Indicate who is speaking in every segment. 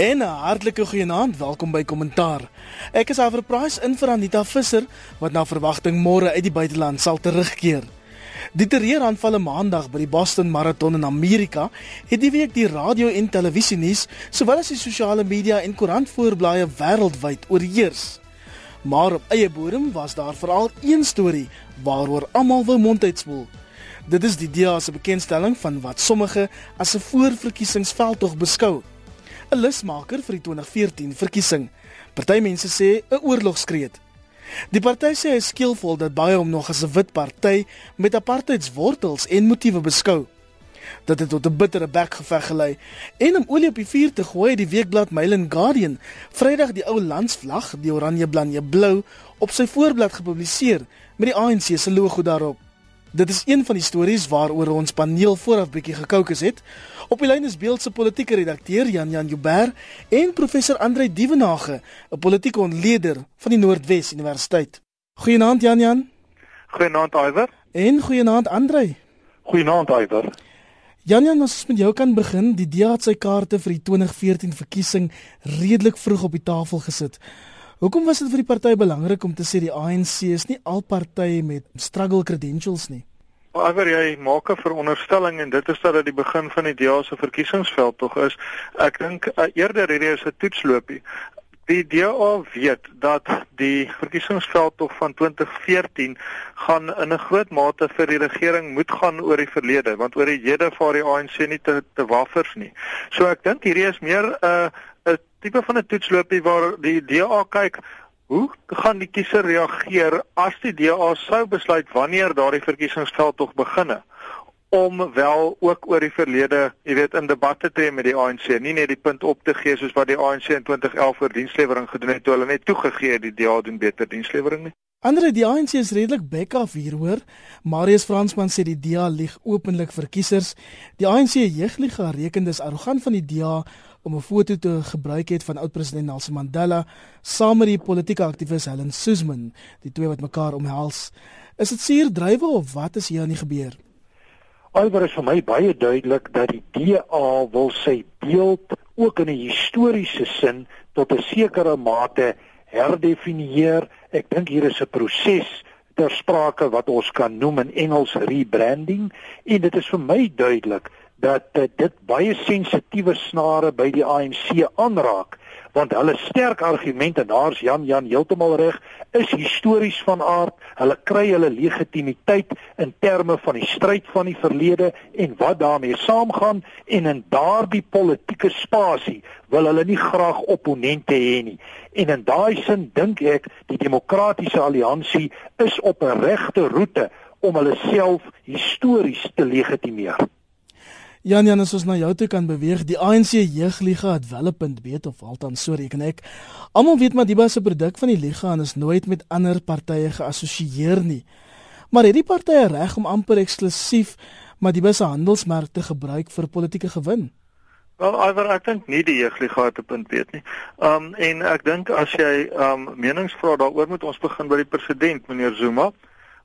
Speaker 1: En 'n hartlike goeienaand, welkom by Kommentaar. Ek is Aver Price in vir Anita Visser wat na verwagting môre uit die buiteland sal terugkeer. Die terreuraanvalle maandag by die Boston Marathon in Amerika het die week die radio en televisie nuus sowel as die sosiale media en koerantvoorblaaie wêreldwyd oorheers. Maar op eie bodem was daar veral een storie waaroor almal wou mond uitspoel. Dit is die DEA se bekendstelling van wat sommige as 'n voorverkiesingsveldtog beskou. 'n Lusmaker vir die 2014 verkiesing. Party mense sê 'n oorlogskreet. Die party sê hy skieelvol dat baie hom nog as 'n wit party met apartheidswortels en motiewe beskou. Dit het tot 'n bittere bekgeveg gelei en om olie op die vuur te gooi, die weekblad Mail and Guardian Vrydag die ou landsvlag, die oranje blanje blou, op sy voorblad gepubliseer met die ANC se logo daarop. Dit is een van die stories waaroor ons paneel vooraf bietjie gekookus het. Op die lyn is Beeld se politieke redakteur Jan Jan Joubert en professor Andre Dievenage, 'n politieke ontleder van die Noordwes Universiteit. Goeienaand Jan Jan.
Speaker 2: Goeienaand Iwer.
Speaker 1: En goeienaand Andre.
Speaker 2: Goeienaand Iwer.
Speaker 1: Jan Jan, ons met jou kan begin. Die DA het sy kaarte vir die 2014 verkiesing redelik vroeg op die tafel gesit. Hoekom was dit vir die party belangrik om te sê die ANC is nie al partye met struggle credentials nie?
Speaker 2: Maar jy maak 'n veronderstelling en dit is dat dit die begin van die DA se verkiesingsveld tog is. Ek dink uh, eerder hierdie is 'n toetsloopie. Die DA weet dat die verkiesingsveld tog van 2014 gaan in 'n groot mate vir die regering moet gaan oor die verlede, want oor die hede vaar die ANC nie te te waffers nie. So ek dink hierdie is meer 'n uh, 'n tipe van 'n toetsloopie waar die DA kyk hoe gaan die kiezer reageer as die DA sou besluit wanneer daardie verkiesingsveld tog beginne om wel ook oor die verlede, jy weet, in debatte te tree met die ANC, nie net die punt op te gee soos wat die ANC in 2011 oor dienslewering gedoen het toe hulle net toegegee het die DA doen beter dienslewering nie.
Speaker 1: Ander die ANC is redelik back off hier hoor. Marius Fransman sê die DA lieg openlik vir kiesers. Die ANC jeugliga reken dis arrogant van die DA om 'n foto te gebruik het van oud-president Nelson Mandela saam met die politieke aktivis Helen Suzman, die twee wat mekaar omhels. Is dit suur drywe of wat is hier aan die gebeur?
Speaker 3: Alhoewel is vir my baie duidelik dat die DA wil sy beeld ook in 'n historiese sin tot 'n sekere mate herdefinieer. Ek dink hier is 'n proses ter sprake wat ons kan noem in Engels rebranding en dit is vir my duidelik dat uh, dit baie sensitiewe snare by die ANC aanraak want hulle sterk argumente daar's Jan Jan heeltemal reg is histories van aard. Hulle kry hulle legitimiteit in terme van die stryd van die verlede en wat daarmee saamgaan en in daardie politieke spasie wil hulle nie graag opponente hê nie. En in daai sin dink ek die demokratiese alliansie is op 'n regte roete om hulle self histories te legitimeer
Speaker 1: Jan Jan as ons na jou toe kan beweeg, die ANC jeugliga het wel 'n punt weet of althans so reken ek. Almal weet Madiba se produk van die liga en is nooit met ander partye geassosieer nie. Maar het die partye reg om amper eksklusief Madiba se handelsmerk te gebruik vir politieke gewin?
Speaker 2: Wel, Iver, ek dink nie die jeugliga het 'n punt weet nie. Um en ek dink as jy um meningsvrae daaroor moet ons begin by die president meneer Zuma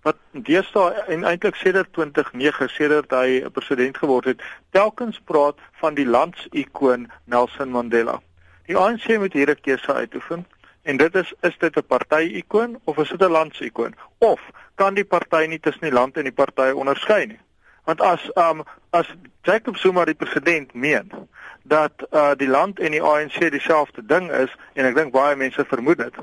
Speaker 2: wat deesdae en eintlik sedert 2009 sedert hy 'n president geword het, telkens praat van die landsikoon Nelson Mandela. Die ANC moet hier 'n keuse uitoefen en dit is is dit 'n partyikoon of is dit 'n landsikoon of kan die party nie tussen die land en die party onderskei nie? Want as um as Jacob Zuma die president meen dat uh die land en die ANC dieselfde ding is en ek dink baie mense vermoed dit,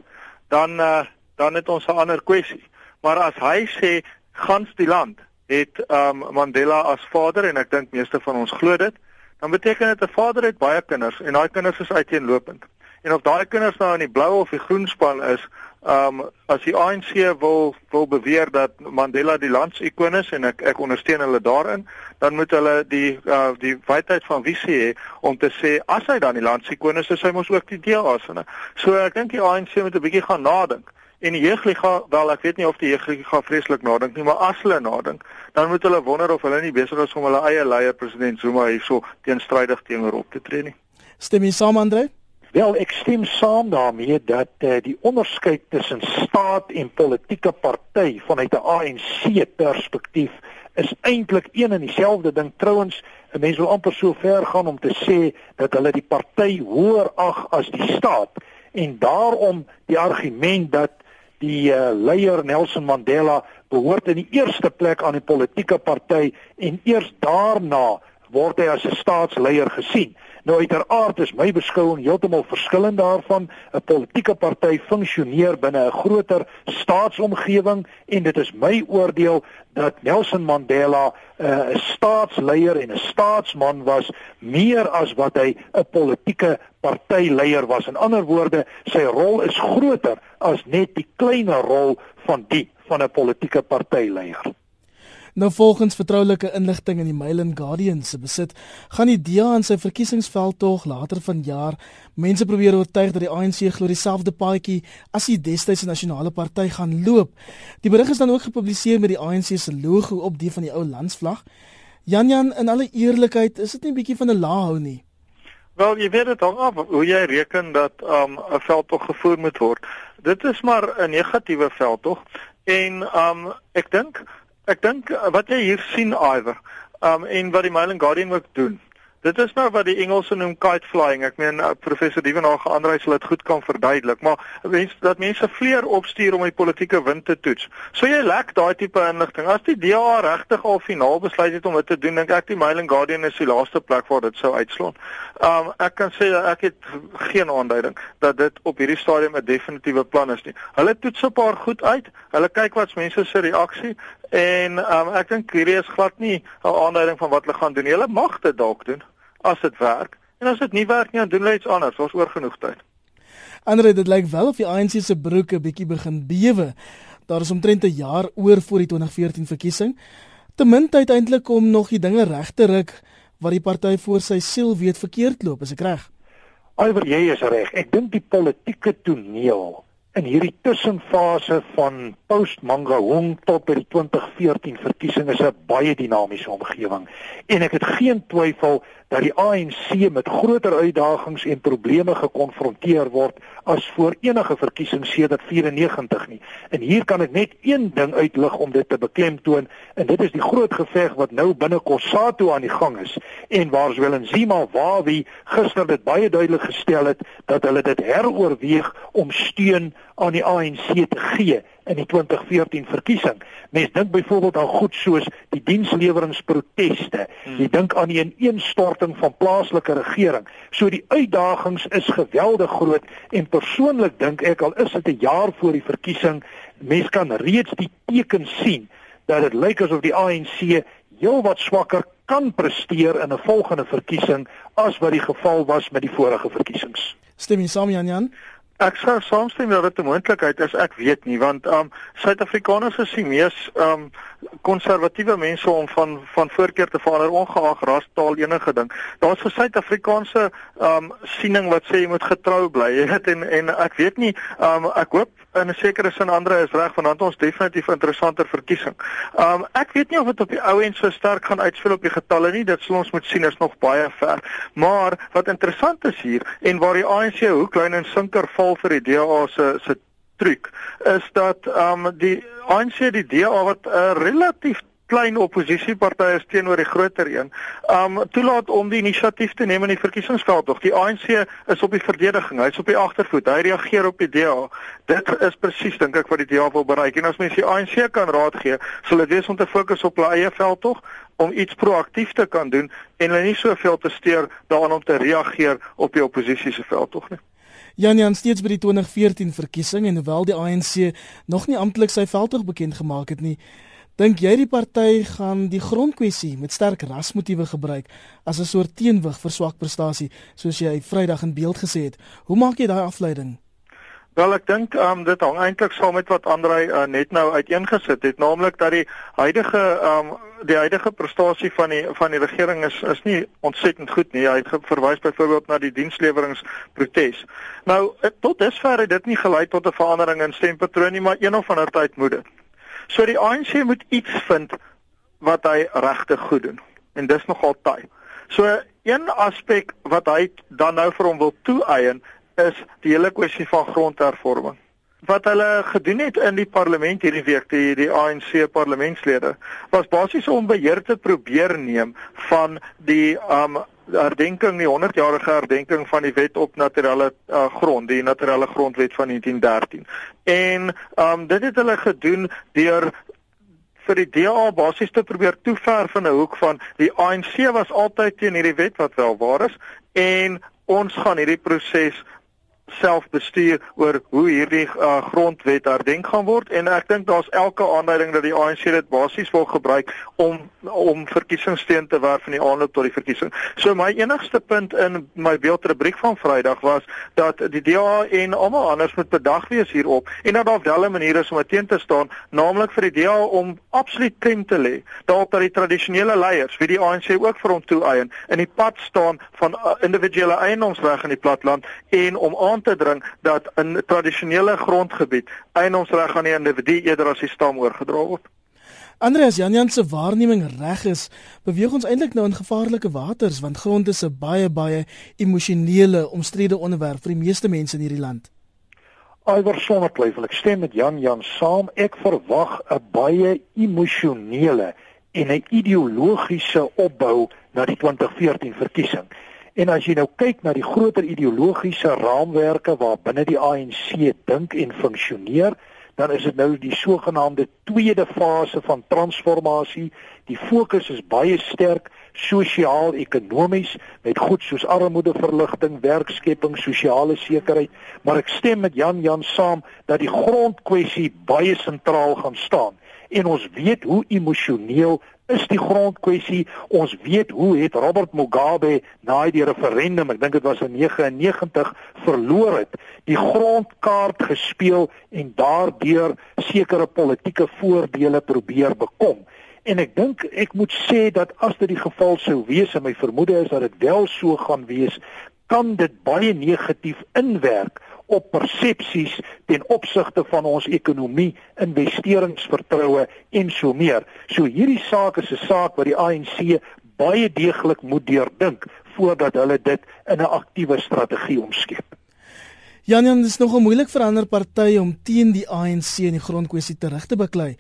Speaker 2: dan uh dan het ons 'n ander kwessie. Maar as hy sê gans die land het um Mandela as vader en ek dink meeste van ons glo dit, dan beteken dit 'n vader het baie kinders en daai kinders is uiteenlopend. En of daai kinders nou in die blou of die groen span is, um as die ANC wil wil beweer dat Mandela die landsikoon is en ek ek ondersteun hulle daarin, dan moet hulle die uh die wysheid van visie hê om te sê as hy dan die landsikoon is, is hy mos ook die DA se. So ek dink die ANC moet 'n bietjie gaan nadink. En die jeugliga, wel ek weet nie of die jeugliga vreeslik nadink nie, maar as hulle nadink, dan moet hulle wonder of hulle nie besig is om hulle eie leier president Zuma hierso teenstrydig teenoor op te tree nie.
Speaker 1: Stem jy saam Andre?
Speaker 3: Wel, ek stem saam daarmee dat uh, die onderskeid tussen staat en politieke party vanuit 'n ANC perspektief is eintlik een en dieselfde ding. Trouwens, 'n mens wil amper so ver gaan om te sê dat hulle die party hoër ag as die staat en daarom die argument dat die uh, leier Nelson Mandela behoort in die eerste plek aan die politieke party en eers daarna word hy as 'n staatsleier gesien. Nou uiteraard is my beskouing heeltemal verskillend daarvan. 'n Politieke party funksioneer binne 'n groter staatsomgewing en dit is my oordeel dat Nelson Mandela eh, 'n uh, staatsleier en 'n staatsman was meer as wat hy 'n politieke partyleier was. In ander woorde, sy rol is groter as net die kleiner rol van die van 'n politieke partyleier.
Speaker 1: Nou volgens vertroulike inligting in die Mail and Guardian se besit, gaan die DA in sy verkiesingsveldtog later vanjaar mense probeer oortuig dat die ANC glo dieselfde paadjie as die destydse nasionale party gaan loop. Die berig is dan ook gepubliseer met die ANC se logo op die van die ou landsvlag. Jan Jan, in alle eerlikheid, is dit nie 'n bietjie van 'n laahou nie?
Speaker 2: Wel, jy weet dit hang af hoe jy reken dat um, 'n um, veldtog gevoer moet word. Dit is maar 'n negatiewe veldtog en um, ek dink Ek dink uh, wat jy hier sien Iwer, um en wat die Mail and Guardian ook doen. Dit is nou wat die Engelse noem kite flying. Ek meen uh, professor Dievenage aandry sal dit goed kan verduidelik, maar mense dat mense vleer opstuur om die politieke wind te toets. So jy lek daai tipe inligting. As die DA regtig al finaal besluit het om dit te doen, dink ek die Mail and Guardian is die laaste plek waar dit sou uitslaan. Um ek kan sê ek het geen aanduiding dat dit op hierdie stadium 'n definitiewe plan is nie. Hulle toets 'n paar goed uit. Hulle kyk wat mense se reaksie En um, ek dink hierdie is glad nie 'n aanduiding van wat hulle gaan doen. Hulle mag dit dalk doen as dit werk. En as dit nie werk nie, dan doen hulle iets anders. Ons oor genoeg tyd.
Speaker 1: Andre, dit lyk wel of die ANC se broeke bietjie begin bewe. Daar is omtrent 'n jaar oor voor die 2014 verkiesing. Ten minste uiteindelik om nog die dinge reg te ruk wat die party voor sy siel weet verkeerd loop, is ek reg?
Speaker 3: Alwer jy is reg. Ek dink die politieke toneel in hierdie tussenfase van post Mangaung tot by die 2014 verkiesing is 'n baie dinamiese omgewing. En ek het geen twyfel dat die ANC met groter uitdagings en probleme gekonfronteer word as voor enige verkiesing sedert 94 nie. En hier kan ek net een ding uitlig om dit te beklemtoon en dit is die groot geveg wat nou binne Kossatu aan die gang is en waar Zwelinzima Wawi gister dit baie duidelik gestel het dat hulle dit heroorweeg om steun aan die ANC te gee in die 2014 verkiesing. Mens dink byvoorbeeld aan goed soos die diensleweringproteste. Hmm. Jy dink aan die ineenstorting van plaaslike regering. So die uitdagings is geweldig groot en persoonlik dink ek al is dit 'n jaar voor die verkiesing, mens kan reeds die tekens sien dat dit lyk asof die ANC heelwat swakker kan presteer in 'n volgende verkiesing as wat die geval was met die vorige verkiesings.
Speaker 1: Stem jy saam Jan Jan?
Speaker 2: Ek sou saamstem dat dit 'n moontlikheid is, ek weet nie want um Suid-Afrikaners is die mees um konservatiewe mense om van van voorkeur te verander ongeag ras, taal, enige ding. Daar's vir Suid-Afrikaanse um siening wat sê jy moet getrou bly, jy weet en en ek weet nie um ek hoop in 'n sekere sin ander is reg want dan het ons definitief 'n interessanter verkiesing. Um ek weet nie of dit op die ou end so sterk gaan uitspeel op die getalle nie, dit sal ons moet sien, is nog baie ver. Maar wat interessant is hier en waar die ANC hoe klein en sinker val vir die DA se se truc is dat um die ANC die DA wat 'n uh, relatief klein oppositieparty is teenoor die groter een, um toelaat om die inisiatief te neem in die verkiesingsveld. Tog die ANC is op die verdediging. Hy's op die agtervoet. Hy reageer op die DA. Dit is presies dink ek wat die DA wil bereik. En as mense die ANC kan raad gee, sal dit wees om te fokus op hulle eie veld tog om iets proaktief te kan doen en hulle nie soveel te steur daaraan om te reageer op die oppositie se veld tog nie.
Speaker 1: Jan Jan steeds by die 2014 verkiesing en hoewel die ANC nog nie amptelik sy veldtog bekend gemaak het nie, dink jy die party gaan die grondkwessie met sterk rasmotiewe gebruik as 'n soort teenwig vir swak prestasie soos jy Vrydag in beeld gesê het. Hoe maak jy daai afleiding?
Speaker 2: Wel ek dink um, dit hang eintlik saam met wat Andrei uh, net nou uiteengesit het, naamlik dat die huidige um, die huidige prestasie van die van die regering is is nie ontsettend goed nie. Hy verwys byvoorbeeld na die diensleweringprotes. Nou tot dusver het dit nie gelei tot 'n verandering in stempatroon nie, maar een of ander tyd moet dit. So die ANC moet iets vind wat hy regtig goed doen. En dis nogal taai. So een aspek wat hy dan nou vir hom wil toeëien is die hele kwessie van grondhervorming. wat hulle gedoen het in die parlement hierdie week die die ANC parlementslede was basies om beheer te probeer neem van die um herdenking die 100-jarige herdenking van die wet op natuurlike uh, grond die natuurlike grondwet van 1913 en um dit het hulle gedoen deur vir die DA basies te probeer toever van 'n hoek van die ANC was altyd teen hierdie wet wat wel waar is en ons gaan hierdie proses self bestuur oor hoe hierdie uh, grondwet herdenk gaan word en ek dink daar's elke aanduiding dat die ANC dit basies wil gebruik om om verkiesingssteun te werf in die aanloop tot die verkiesing. So my enigste punt in my beeldrubriek van Vrydag was dat die DA en almal anders moet bedag wees hierop en dat daar wel 'n manier is om teen te staan, naamlik vir die DA om absoluut klem te lê daarop dat die tradisionele leiers, wie die ANC ook vir hom toe-eien, in die pad staan van uh, individuele eiendomsreg in die platland en om aan te dring dat in tradisionele grondgebied eienoomsreg aan die individu eerder as die stam oorgedra word.
Speaker 1: Andreas Janjan se waarneming reg is, beweeg ons eintlik nou in gevaarlike waters want grond is 'n baie baie emosionele, omstrede onderwerp vir die meeste mense in hierdie land.
Speaker 3: Alwer sonder twyfel, ek stem met Jan Jan saam. Ek verwag 'n baie emosionele en 'n ideologiese opbou na die 2014 verkiesing. En as jy nou kyk na die groter ideologiese raamwerke waar binne die ANC dink en funksioneer, dan is dit nou die sogenaamde tweede fase van transformasie. Die fokus is baie sterk sosiaal-ekonomies met goed soos armoedeverligting, werkskepping, sosiale sekerheid, maar ek stem met Jan Jan saam dat die grondkwessie baie sentraal gaan staan. En ons weet hoe emosioneel is die grondkwessie. Ons weet hoe het Robert Mugabe na die referendum, ek dink dit was in 99 verloor het, die grondkaart gespeel en daardeur sekere politieke voordele probeer bekom. En ek dink ek moet sê dat as dit die geval sou wees en my vermoede is dat dit wel so gaan wees, kan dit baie negatief inwerk op persepsies ten opsigte van ons ekonomie, investeringsvertroue en so meer. So hierdie saak is 'n saak wat die ANC baie deeglik moet deurdink voordat hulle dit in 'n aktiewe strategie omskep.
Speaker 1: Jan Jan, is nogal moeilik vir ander partye om teen die ANC in die grondkwessie terug te beklei.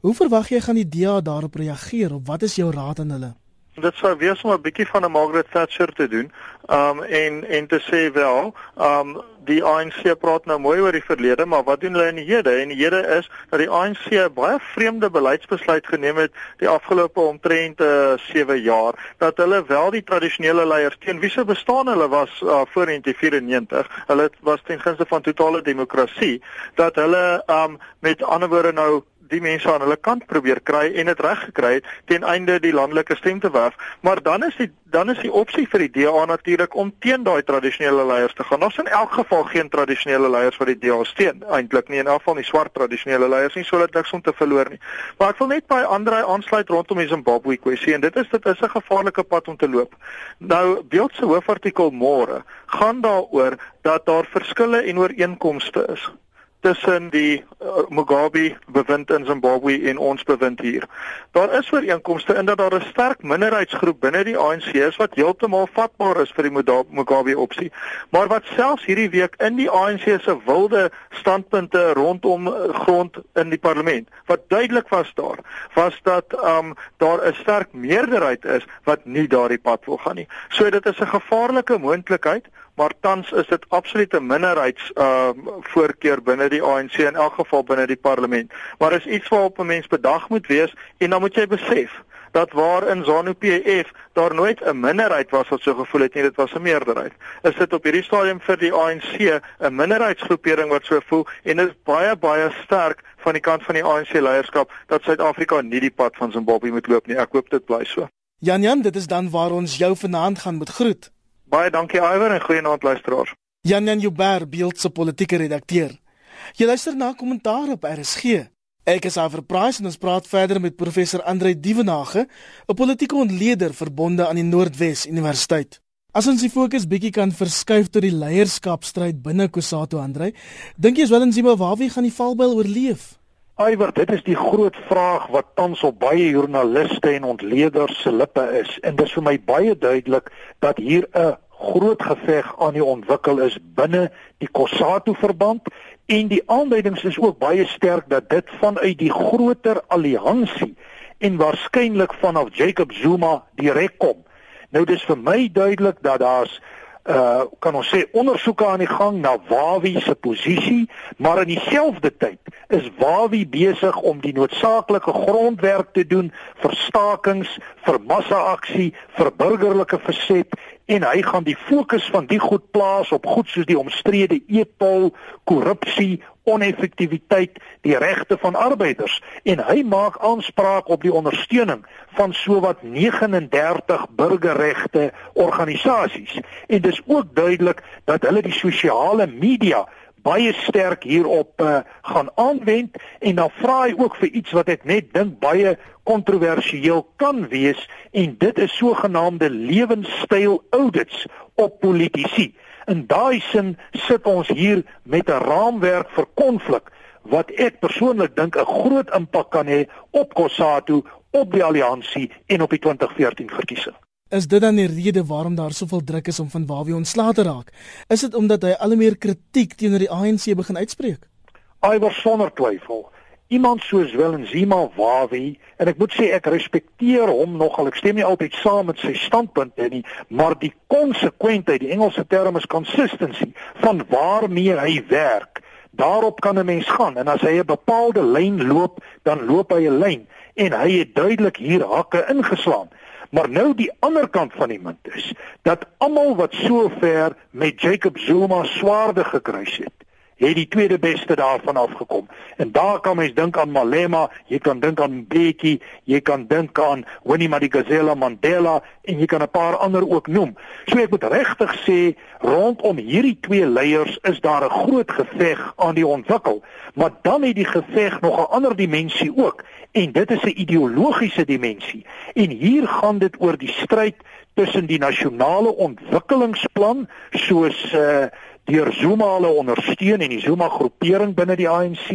Speaker 1: Hoe verwag jy gaan die DA daarop reageer of wat is jou raad aan hulle?
Speaker 2: Dit sou wees om 'n bietjie van 'n Margaret Thatcher te doen. Um en en te sê wel, um die ANC praat nou mooi oor die verlede, maar wat doen hulle in die hede? En die hede is dat die ANC baie vreemde beleidsbesluit geneem het die afgelope omtrent uh, 7 jaar dat hulle wel die tradisionele leiers teen wie se bestaan hulle was uh, voor 1994, hulle was ten gunste van totale demokrasie, dat hulle um met ander woorde nou die mense aan hulle kant probeer kry en dit reg gekry het ten einde die landelike stem te werf. Maar dan is die dan is die opsie vir die DA natuurlik om teen daai tradisionele leiers te gaan. Ons in elk geval geen tradisionele leiers wat die DA steun eintlik nie in elk geval nie swart tradisionele leiers nie sodat niks om te verloor nie. Maar ek wil net by Andre aansluit rondom die Zimbabwe kwessie en dit is dit is 'n gevaarlike pad om te loop. Nou beeld se hoofartikel môre gaan daaroor dat daar verskille en ooreenkomste is tussen die uh, Mugabe bewind in Zimbabwe en ons bewind hier. Daar is ooreenkomste in dat daar 'n sterk minderheidsgroep binne die ANC is wat heeltemal vatbaar is vir die Mugabe opsie, maar wat selfs hierdie week in die ANC se wilde standpunte rondom uh, grond in die parlement wat duidelik was daar, was dat um daar 'n sterk meerderheid is wat nie daardie pad wil gaan nie. So dit is 'n gevaarlike moontlikheid maar tans is dit absolute minderheids ehm uh, voorkeur binne die ANC in elk geval binne die parlement. Maar is iets waarop 'n mens bedag moet wees en dan moet jy besef dat waar in ZANU-PF daar nooit 'n minderheid was wat so gevoel het nie, dit was 'n meerderheid. Is dit op hierdie stadium vir die ANC 'n minderheidsgroepering wat so voel en dit is baie baie sterk van die kant van die ANC leierskap dat Suid-Afrika nie die pad van Zimbabwe moet loop nie. Ek hoop dit bly so.
Speaker 1: Jan Jan, dit is dan waar ons jou vanaand gaan moet groet.
Speaker 2: Baie dankie Iwer en goeienaand luisteraars.
Speaker 1: Jan Jan Joubert, beeld se politieke redakteur. Jy luister na kommentaar op RSG. Ek is Iver Price en ons praat verder met professor Andre Dievenage, 'n politieke ontleder verbonde aan die Noordwes Universiteit. As ons die fokus bietjie kan verskuif tot die leierskapstryd binne Kusatu Andre, dink jy is wel in Zimbabwe gaan die valbuil oorleef?
Speaker 3: Iwer, dit is die groot vraag wat tans op baie joernaliste en ontleeders se lippe is en dit is vir my baie duidelik dat hier 'n groot geveg aan die ontwikkel is binne die Kossatu verband En die aanduidings is ook baie sterk dat dit vanuit die groter alliansie en waarskynlik vanaf Jacob Zuma direk kom. Nou dis vir my duidelik dat daar's uh kan ons sê ondersoeke aan die gang na Wawi se posisie, maar in dieselfde tyd is Wawi besig om die noodsaaklike grondwerk te doen vir stakings, vir massa-aksie, vir burgerlike verset en hy gaan die fokus van die goed plaas op goed soos die omstrede e-tol, korrupsie, oneffektiwiteit, die regte van arbeiders en hy maak aanspraak op die ondersteuning van sowat 39 burgerregte organisasies. En dis ook duidelik dat hulle die sosiale media baie sterk hierop uh, gaan aanwend en dan vra hy ook vir iets wat ek net dink baie kontroversieel kan wees en dit is sogenaamde lewenstyl audits op politici. In daai sin sit ons hier met 'n raamwerk vir konflik wat ek persoonlik dink 'n groot impak kan hê op COSATU, op die alliansie en op die 2014 verkiesing.
Speaker 1: Is dit dan die rede waarom daar soveel druk is om van Wawie ontslae te raak? Is dit omdat hy al meer kritiek teenoor die ANC begin uitspreek?
Speaker 3: Iwer sonder twyfel iemand soos Willem Wawi en ek moet sê ek respekteer hom nogal ek stem nie altyd saam met sy standpunte nie maar die konsekwentheid die Engelse term is consistency van waarmee hy werk daarop kan 'n mens gaan en as hy 'n bepaalde lyn loop dan loop hy 'n lyn en hy het duidelik hier hakke ingeslaan Maar nou die ander kant van die munt is dat almal wat sover met Jacob Zuma swaarde gekruis het, het die tweede beste daarvan afgekom. En daar kan mens dink aan Malema, jy kan dink aan Mbeki, jy kan dink aan Winnie Madikizela Mandela en jy kan 'n paar ander ook noem. So ek moet regtig sê rondom hierdie twee leiers is daar 'n groot geveg aan die ontwikkel, maar dan het die geveg nog 'n ander dimensie ook en dit is 'n ideologiese dimensie. En hier gaan dit oor die stryd tussen die nasionale ontwikkelingsplan soos uh deur Zuma hulle ondersteun en die Zuma groepering binne die ANC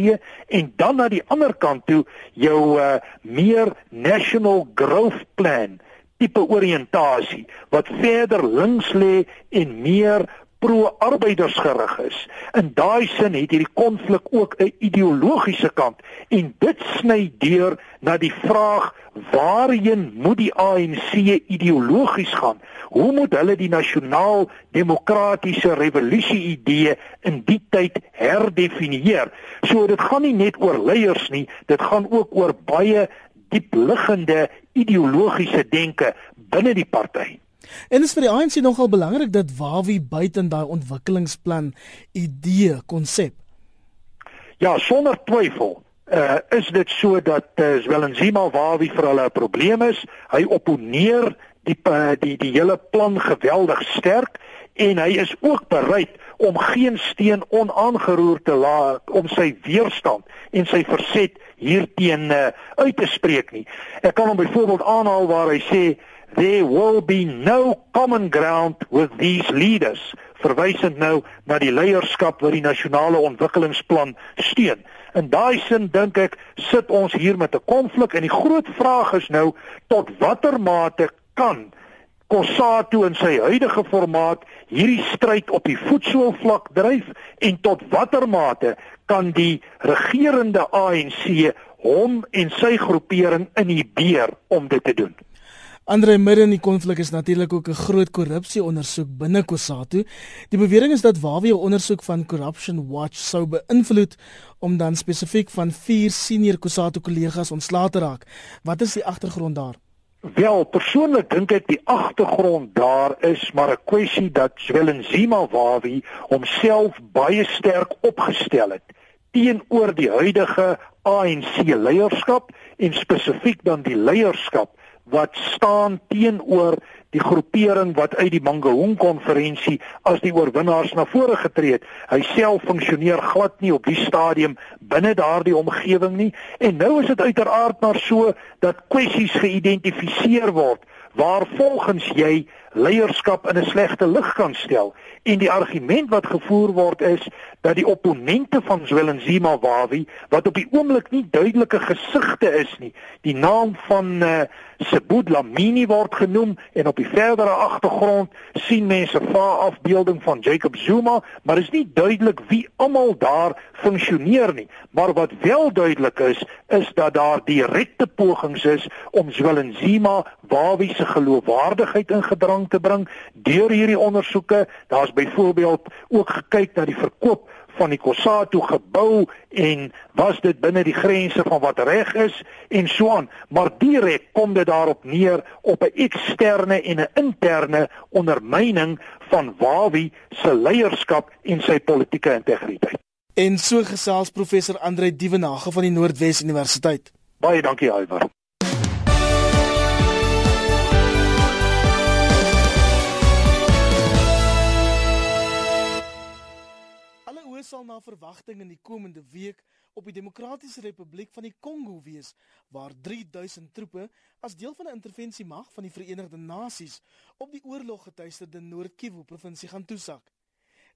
Speaker 3: en dan na die ander kant toe jou uh, meer national growth plan tipe oriëntasie wat verder links lê en meer pro-arbeidersgerig is. In daai sin het hierdie konflik ook 'n ideologiese kant en dit sny deur na die vraag waarheen moet die ANC ideologies gaan? Hoe moet hulle die nasionaal demokratiese revolusie idee in die tyd herdefinieer? So dit gaan nie net oor leiers nie, dit gaan ook oor baie diepliggende ideologiese denke binne die party.
Speaker 1: En is vir die ANC nogal belangrik dat Wawi buite in daai ontwikkelingsplan idee konsep.
Speaker 3: Ja, sonder twyfel. Uh is dit so dat uh, Zwelenzima Wawi vir hulle 'n probleem is? Hy opponeer die uh, die die hele plan geweldig sterk en hy is ook bereid om geen steen onaangeroer te laat om sy weerstand en sy verset hierteen uh, uit te spreek nie. Ek kan hom byvoorbeeld aanhaal waar hy sê there will be no common ground with these leaders verwysend nou na die leierskap wat die nasionale ontwikkelingsplan steun. In daai sin dink ek sit ons hier met 'n konflik en die groot vraag is nou tot watter mate kan Kossatu in sy huidige formaat hierdie stryd op die voetsoolvlak dryf en tot watter mate kan die regerende ANC hom en sy groepering inhibeer om dit te doen.
Speaker 1: Andre midde in die konflik is natuurlik ook 'n groot korrupsie ondersoek binne Kusatu. Die bewering is dat Wawie 'n ondersoek van Corruption Watch sou beïnvloed om dan spesifiek van vier senior Kusatu kollegas ontslae te raak. Wat is die agtergrond daar?
Speaker 3: Wel, persoonlik dink ek die agtergrond daar is maar 'n kwessie dat Zwelenzima Wawie homself baie sterk opgestel het teenoor die huidige ANC leierskap en spesifiek dan die leierskap wat staan teenoor die groepering wat uit die Mangaung konferensie as die oorwinnaars na vore getree het. Hy self funksioneer glad nie op die stadium binne daardie omgewing nie en nou is dit uiteraard maar so dat kwessies geïdentifiseer word waar volgens jy leierskap in 'n slegte lig kan stel. En die argument wat gevoer word is dat die opponente van Zwelinzima Wawi wat op die oomblik nie duidelike gesigte is nie, die naam van uh, Sebud Lamini word genoem en op die verdere agtergrond sien mense 'n afbeelding van Jacob Zuma, maar is nie duidelik wie almal daar funksioneer nie. Maar wat wel duidelik is, is dat daar direkte pogings is om Zwelinzima Wawi se geloofwaardigheid in gedrang te bring deur hierdie ondersoeke. Daar's byvoorbeeld ook gekyk na die verkoop van die Kossatu gebou en was dit binne die grense van wat reg is en so aan. Maar direk kom dit daarop neer op 'n eksterne en 'n interne ondermyning van Wawi se leierskap en sy politieke integriteit.
Speaker 1: En so gesels professor Andre Dievenage van die Noordwes Universiteit.
Speaker 3: Baie dankie Alvar
Speaker 1: oë sal na verwagting in die komende week op die Demokratiese Republiek van die Kongo wees waar 3000 troepe as deel van 'n intervensiemag van die Verenigde Nasies op die oorloggetuisterde Noord-Kivu provinsie gaan toesak.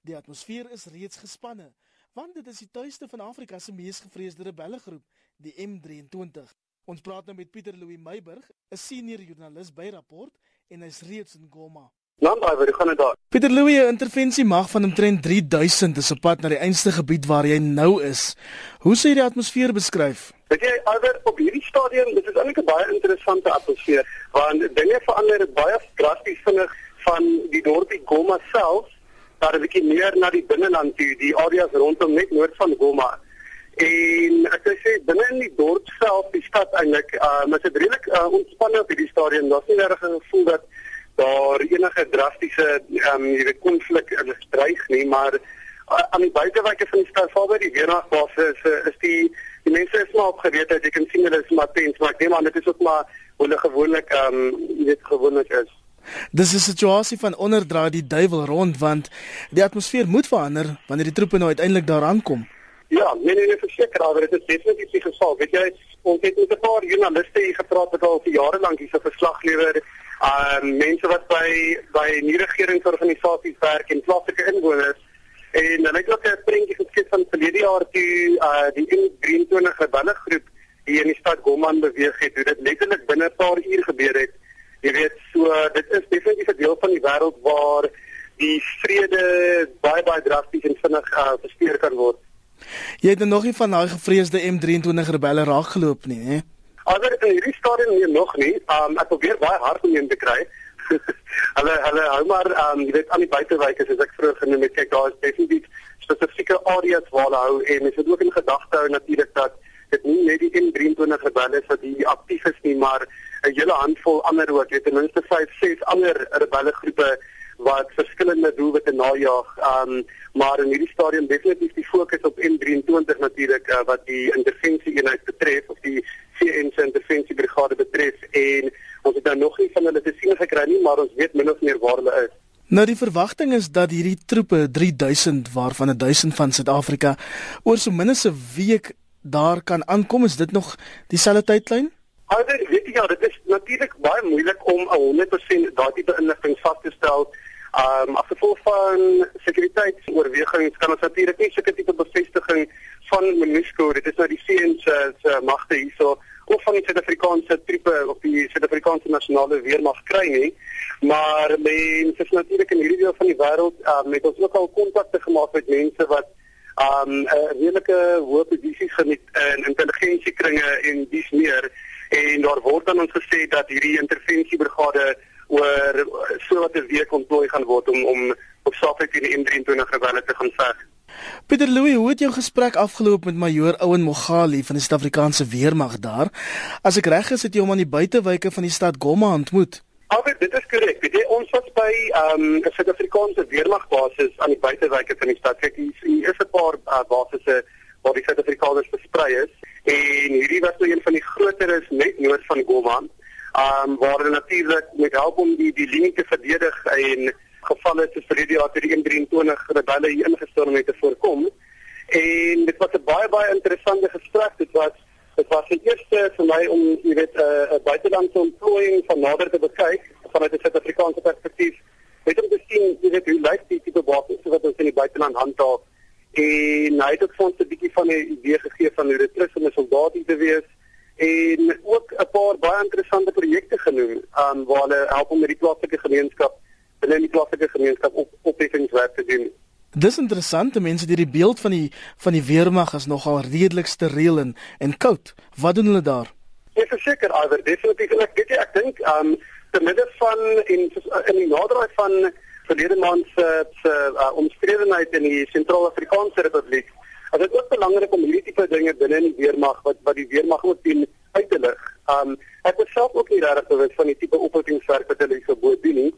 Speaker 1: Die atmosfeer is reeds gespanne want dit is die tuiste van Afrika se mees gevreesde rebellegroep, die M23. Ons praat nou met Pieter Louw Meiburg, 'n senior joernalis by Rapport en hy's reeds in Goma.
Speaker 4: Landbouwer, hoe gaan dit daar?
Speaker 1: Pieter Louw, 'n intervensie mag van omtrent 3000 is op pad na die einste gebied waar jy nou is. Hoe sou jy die atmosfeer beskryf?
Speaker 4: Weet jy, alweer op hierdie stadium, dit is eintlik 'n baie interessante atmosfeer want dinge verander baie drasties vinnig van die dorpie Goma self daar 'n bietjie meer na die binneland toe, die areas rondom net noord van Goma. En ek sê binne in die dorp self, die stad eintlik, uh, is dit redelik uh, ontspanne op hierdie stadium. Daar's nie regtig 'n gevoel dat daar enige drastiese ehm um, jy weet konflik in dreig nie, maar uh, aan die buitewyke van die stad Valby die weernagbase is uh, is die die mense is maar opgeweet dat jy kan sien hulle is maar tens, maar ek neem aan dit is ook maar hoe hulle gewoonlik ehm um, jy weet gewoonlik is.
Speaker 1: Dis 'n situasie van onderdraai die duiwel rond want die atmosfeer moet verander wanneer die troepe nou uiteindelik daar aankom.
Speaker 4: Ja, nee nee, nee verseker, maar dit is definitief die geval. Weet jy, ons het met 'n paar joernaliste hier gepraat wat al vir jare lank hierse verslag lewer uh, mense wat by by nie regeringsorganisasies werk en plaaslike inwoners en hulle het ook 'n prentjie geskep van verlede jaar toe uh, die M23 rebelle groep hier in die stad Goma beweeg het hoe dit letterlik binne 'n paar uur gebeur het jy weet so dit is definitief 'n deel van die wêreld waar die vrede baie baie drasties en vinnig uh, versteur kan word
Speaker 1: Jy het nog nie van daai gevreesde M23 rebelle raakgeloop nie, hè?
Speaker 4: Alhoewel in hierdie stadium nie nog nie, um, ek probeer baie hard om een te kry. hulle hulle hou maar um, jy weet aan die buitewyke soos ek vroeër genoem het, kyk daar is definitief spesifieke areas waar hulle hou en dit is ook in gedagte hou natuurlik dat dit nie net die M23 rebelle is wat hier aktief is nie, maar 'n hele handvol ander ook, jy weet ten minste 5, 6 ander rebelle groepe wat verskillende doelwitte najag. Um maar in hierdie stadium definitief die fokus op M23 natuurlik uh, wat die intervensie eenheid betref of die CN se intervensie brigade betref en ons het nou nog nie van hulle te sien gekry nie, maar ons weet min of meer waar hulle is.
Speaker 1: Nou die verwagting is dat hierdie troepe 3000 waarvan 1000 van Suid-Afrika oor so min as 'n week daar kan aankom. Is dit nog dieselfde tydlyn?
Speaker 4: Alhoewel weet jy ja, dit is natuurlik baie moeilik om 100% daardie inligting vas te stel. Um as gevolg van sekuriteitsoorwegings kan ons natuurlik nie sulke tipe bevestiging van MONUSCO, dit is nou die VN se magte hierso of van die Suid-Afrikaanse troepe of die Suid-Afrikaanse nasionale weermag kry nie. Maar mense is natuurlik in hierdie deel van die wêreld um, met ons ook al kontakte gemaak met mense wat um 'n uh, redelike hoë posisies geniet in intelligensiekringe en dis meer en daar word dan ons gesê dat hierdie intervensiebrigade oor so wat 'n week ontplooi gaan word om om op saak teen die M23 gewelle te gaan veg.
Speaker 1: Pieter Louw, hoe het jou gesprek afgeloop met majoor Owen Mogali van die Suid-Afrikaanse weermag daar? As ek reg is, het jy hom aan die buitewyke van die stad Goma ontmoet.
Speaker 4: Albert, dit is korrek. Weet jy, ons was by ehm, 'n um, Suid-Afrikaanse weermagbasis aan die buitewyke van die stad. Kyk, hier is 'n paar uh, basisse waar die Suid-Afrikaners versprei is en hierdie was nou een van die groteres net noord van Goma um, waar hulle natuurlik met help om die die linie te verdedig en gevalle soos vir die jaar 23 rebelle hier ingestorm het te voorkom. En dit was 'n baie baie interessante gesprek. Dit was Dit was die eerste vir my om jy weet 'n uh, buitelandse ontplooiing van nader te bekyk vanuit 'n Suid-Afrikaanse perspektief. Net om te sien jy weet hoe lyk die tipe wapens wat ons in die buiteland handhaaf. En hy het ook vir ons 'n bietjie van 'n idee gegee van hoe dit is om 'n soldaat te wees en ook 'n paar baie interessante projekte genoem um, waar hulle help om met die plaaslike gemeenskap binne die plaaslike gemeenskap op opheffingswerk te doen.
Speaker 1: Dis interessant, mense die beeld van die van die weermag is nogal redelik steriel en en koud. Wat doen hulle daar?
Speaker 4: Ek verseker alweer definitief en ek weet jy ek dink um te midde van in in die naderdraai van verlede maand se se uh, omstredenheid in die Sentraal-Afrikaanse Republiek Dit is ook belangrik om hierdie tipe dinge binne in die weermag wat wat die weermag ook doen uit te lig. Um ek was self ook nie regtig bewus van die tipe opvoedingswerk wat hulle hierso bood doen nie.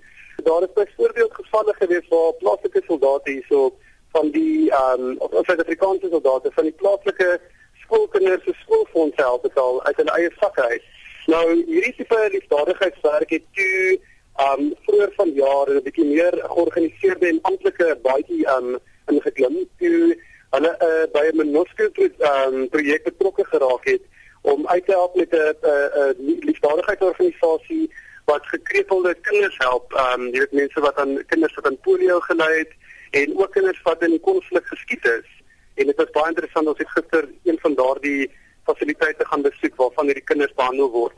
Speaker 4: Daar is byvoorbeeld gevalle gewees waar plaaslike soldate hierso van die um of Suid-Afrikaanse soldate van die plaaslike skoolkinders se skoolfonds help betaal uit hulle eie sakke uit. Nou hierdie tipe liefdadigheidswerk het toe um vroeër van jare 'n bietjie meer georganiseerde en amptelike baadjie um ingeklim toe hulle uh, by 'n MONUSCO um, projek betrokke geraak het om uit te help met 'n 'n liefdadigheidsorganisasie wat gekrepelde kinders help. Ehm um, jy weet mense wat aan kinders wat aan polio gely het en ook kinders wat in konflik geskiet is. En dit was baie interessant as ek gister een van daardie fasiliteite gaan besoek waarvan hierdie kinders behandel word.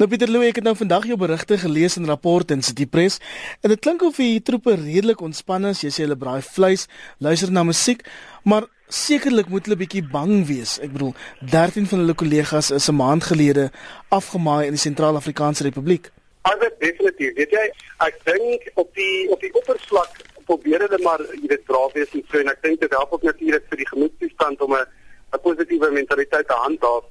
Speaker 1: Nou Pieter Louw, ek het nou vandag jou berigte gelees in rapporte in City Press en dit klink of die troepe redelik ontspanne is. Jy sê hulle braai vleis, luister na musiek, maar sekerlik moet hulle bietjie bang wees. Ek bedoel, 13 van hulle kollegas is 'n maand gelede afgemaai in die Sentraal-Afrikaanse Republiek.
Speaker 4: Albei definitief. Weet jy, ek dink op die op die oppervlak probeer hulle maar jy weet braaf wees en so en ek dink dit help ook natuurlik vir die gemoedstoestand om 'n 'n positiewe mentaliteit te handhaaf.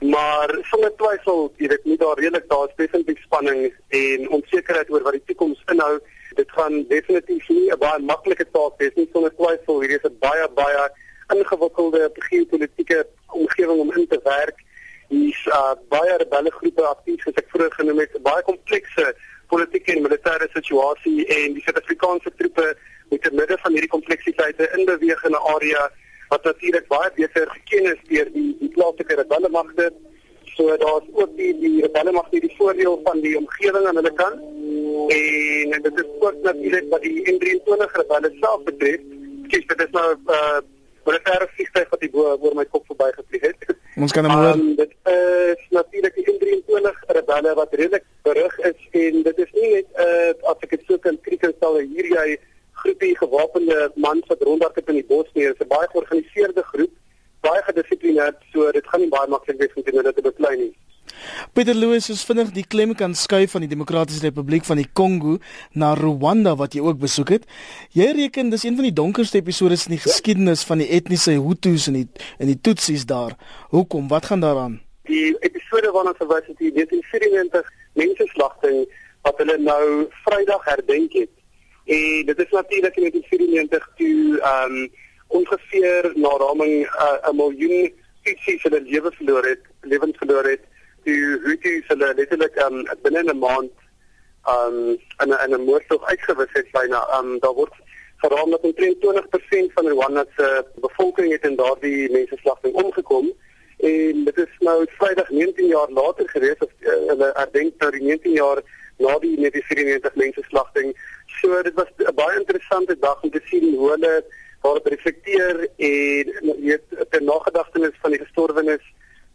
Speaker 4: Maar sonder twyfel, jy weet nie daar redelik daar is definitief spanning en onsekerheid oor wat die toekoms inhou. Dit gaan definitief nie 'n baie maklike taak wees nie sonder twyfel. Hierdie is 'n baie baie ingewikkelde geopolitiese omgewing om in te werk. Hier's uh, baie rebelle groepe aktief soos ek vroeër genoem het, baie komplekse politieke en militêre situasie en die Suid-Afrikaanse troepe moet in midde van hierdie kompleksiteite in beweeg in 'n area wat natuurlik baie beter geken is deur die die plaaslike rebelle magte. So daar's ook die die rebelle magte die voordeel van die omgewing aan hulle kant. En, en dit is ook natuurlik wat die N23 rebelle self betref. Kyk, dit is nou uh militêre vliegtuig wat die bo oor my kop verby gevlieg het.
Speaker 1: Ons kan hom hoor. Um,
Speaker 4: dit is natuurlik die N23 rebelle wat redelik berig is en dit is nie net uh as ek dit so kan kriek stel hier jy groepie gewapende mans wat rondhardloop in die bos nie. Dit is 'n baie georganiseerde groep, baie gedissiplineerd, so dit gaan nie baie maklik wees om dit te beklei nie.
Speaker 1: Peter Louis is vinnig die klem kan skuif van die Demokratiese Republiek van die Kongo na Rwanda wat jy ook besoek het. Jy reken dis een van die donkerste episodes in die geskiedenis van die etniese Hutus en die en die Tutsis daar. Hoekom? Wat gaan daaraan?
Speaker 4: Die episode waarna verwys het in 1994 mensenslagting wat hulle nou Vrydag herdenk het. En dit is natuurlik in 1994 toe ehm um, ongeveer na raming uh, 'n uh, miljoen Tutsis hulle lewe verloor het, lewens verloor het. Toe Hutus hulle letterlik um, binne 'n maand um, in 'n in 'n moordtog uitgewis het byna. Um, daar word geraam dat omtrent 20% van Rwanda se bevolking het in daardie mensenslagting omgekom. En dit is nou Vrydag 19 jaar later gewees of uh, hulle herdenk nou die 19 jaar na die 1994 mensenslagting. So dit was 'n baie interessante dag om te sien hoe hulle daarop reflekteer en weet ter nagedagtenis van die gestorwenes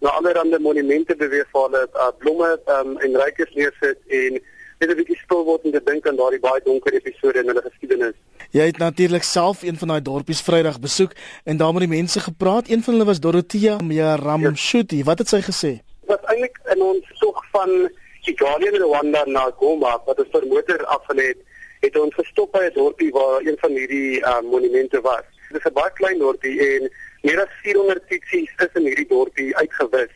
Speaker 4: na allerlei monumente beweeg waar hulle uh, blomme um, en rykers neersit en net 'n bietjie stil word en te dink aan daardie baie donker episode in hulle geskiedenis.
Speaker 1: Jy het natuurlik self een van daai dorpies Vrydag besoek en daar met die mense gepraat. Een van hulle was Dorothea Myaramshuti. Yes. Wat het sy gesê?
Speaker 4: Wat eintlik in ons tog van Kigali in Rwanda na Goma wat ons vir motor afgelê het, het ons gestop by 'n dorpie waar een van hierdie uh, monumente was. Dit is 'n baie klein dorpie en meer as 400 Tutsis is in hierdie dorpie uitgewis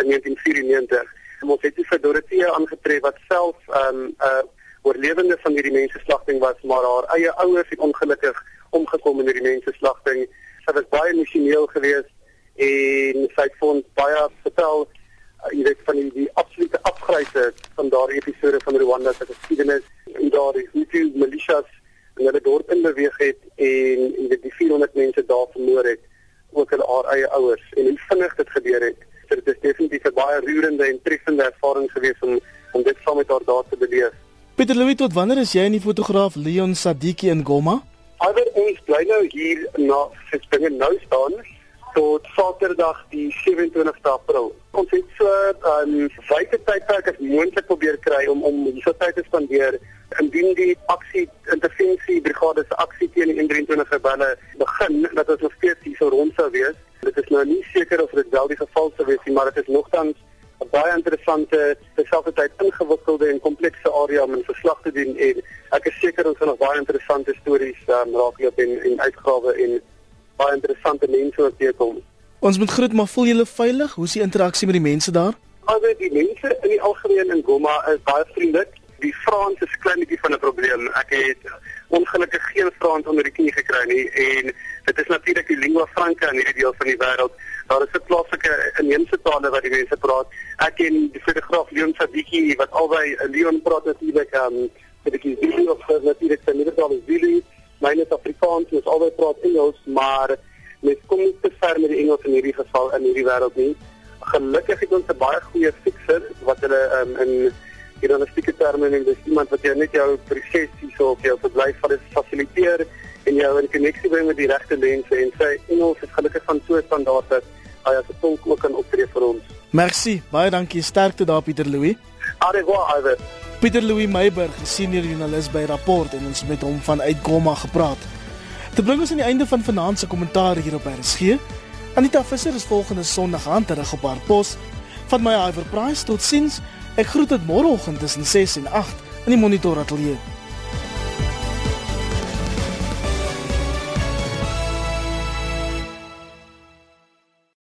Speaker 4: in 1994. En ons het vir Dorothea aangetref wat self 'n um, uh, oorlewende van hierdie mensenslagting was, maar haar eie ouers het ongelukkig omgekom in hierdie mensenslagting. Sy was baie emosioneel geweest en sy het vir baie vertel uh, jy weet van die, die absolute afgryse van daardie episode van Rwanda se geskiedenis en daardie Hutu militias en hulle dorp in beweeg het en en dit die 400 mense daar vermoor het ook hulle haar eie ouers en hoe vinnig dit gebeur het. So dit roerende en treffende ervaring gewees om om dit saam met haar daar te beleef.
Speaker 1: Pieter Louw, tot wanneer is jy in die fotograaf Leon Sadiki in Goma?
Speaker 4: Alhoewel ons bly nou hier na Springe nou staan tot Saterdag die 27ste April. Ons het so 'n um, wyte tydperk as moontlik probeer kry om om hierdie tyd te spandeer indien die aksie intervensie brigade se aksie teen die 123 rebelle begin dat ons nog steeds hier so rond sou wees. Dit is nou nie seker of dit wel die geval sou wees nie, maar dit is nogtans 'n baie interessante, terselfdertyd ingewikkelde en komplekse area om 'n verslag te doen en ek is seker ons gaan nog baie interessante stories um, raakloop en en uitgrawe en baie interessante mense wat hier kom.
Speaker 1: Ons moet groet, maar voel julle veilig? Hoe is die interaksie met die mense daar?
Speaker 4: Alhoewel die mense in die algemeen in Goma is baie vriendelik. Die Frans is klein bietjie van 'n probleem. Ek het ongelukkig geen Frans onder die knie gekry nie en dit is natuurlik die lingua franca in hierdie deel van die wêreld. Daar is 'n plaaslike inheemse tale wat die mense praat. Ek ken die fotograaf Leon Sadiki wat albei Leon praat natuurlik um ehm, vir die video of natuurlik sy moedertaal is Zulu myne is Afrikaans, ons albei praat Engels, maar mens kom nie te ver met die Engels in hierdie geval in hierdie wêreld nie. Gelukkig het ons 'n baie goeie fixer wat hulle um, in journalistieke terme en dis iemand wat jou net jou proses hierso op jou verblyf fasiliteer en jou in koneksie bring met die regte mense en sy Engels is gelukkig van so 'n standaard dat hy as 'n tolk ook kan optree vir ons.
Speaker 1: Merci, baie dankie. Sterkte daar Pieter Louw.
Speaker 4: Au revoir, Iver.
Speaker 1: Pieter Louw Meiberg, senior joernalis by Rapport en ons met hom van Uitgoma gepraat. Dit bring ons aan die einde van vanaand se kommentaar hier op RSG. Anita Visser is volgende Sondag aan terug op haar pos. Van my Iver Price tot sins. Ek groet dit môreoggend tussen 6 en 8 in die Monitor Ateljee.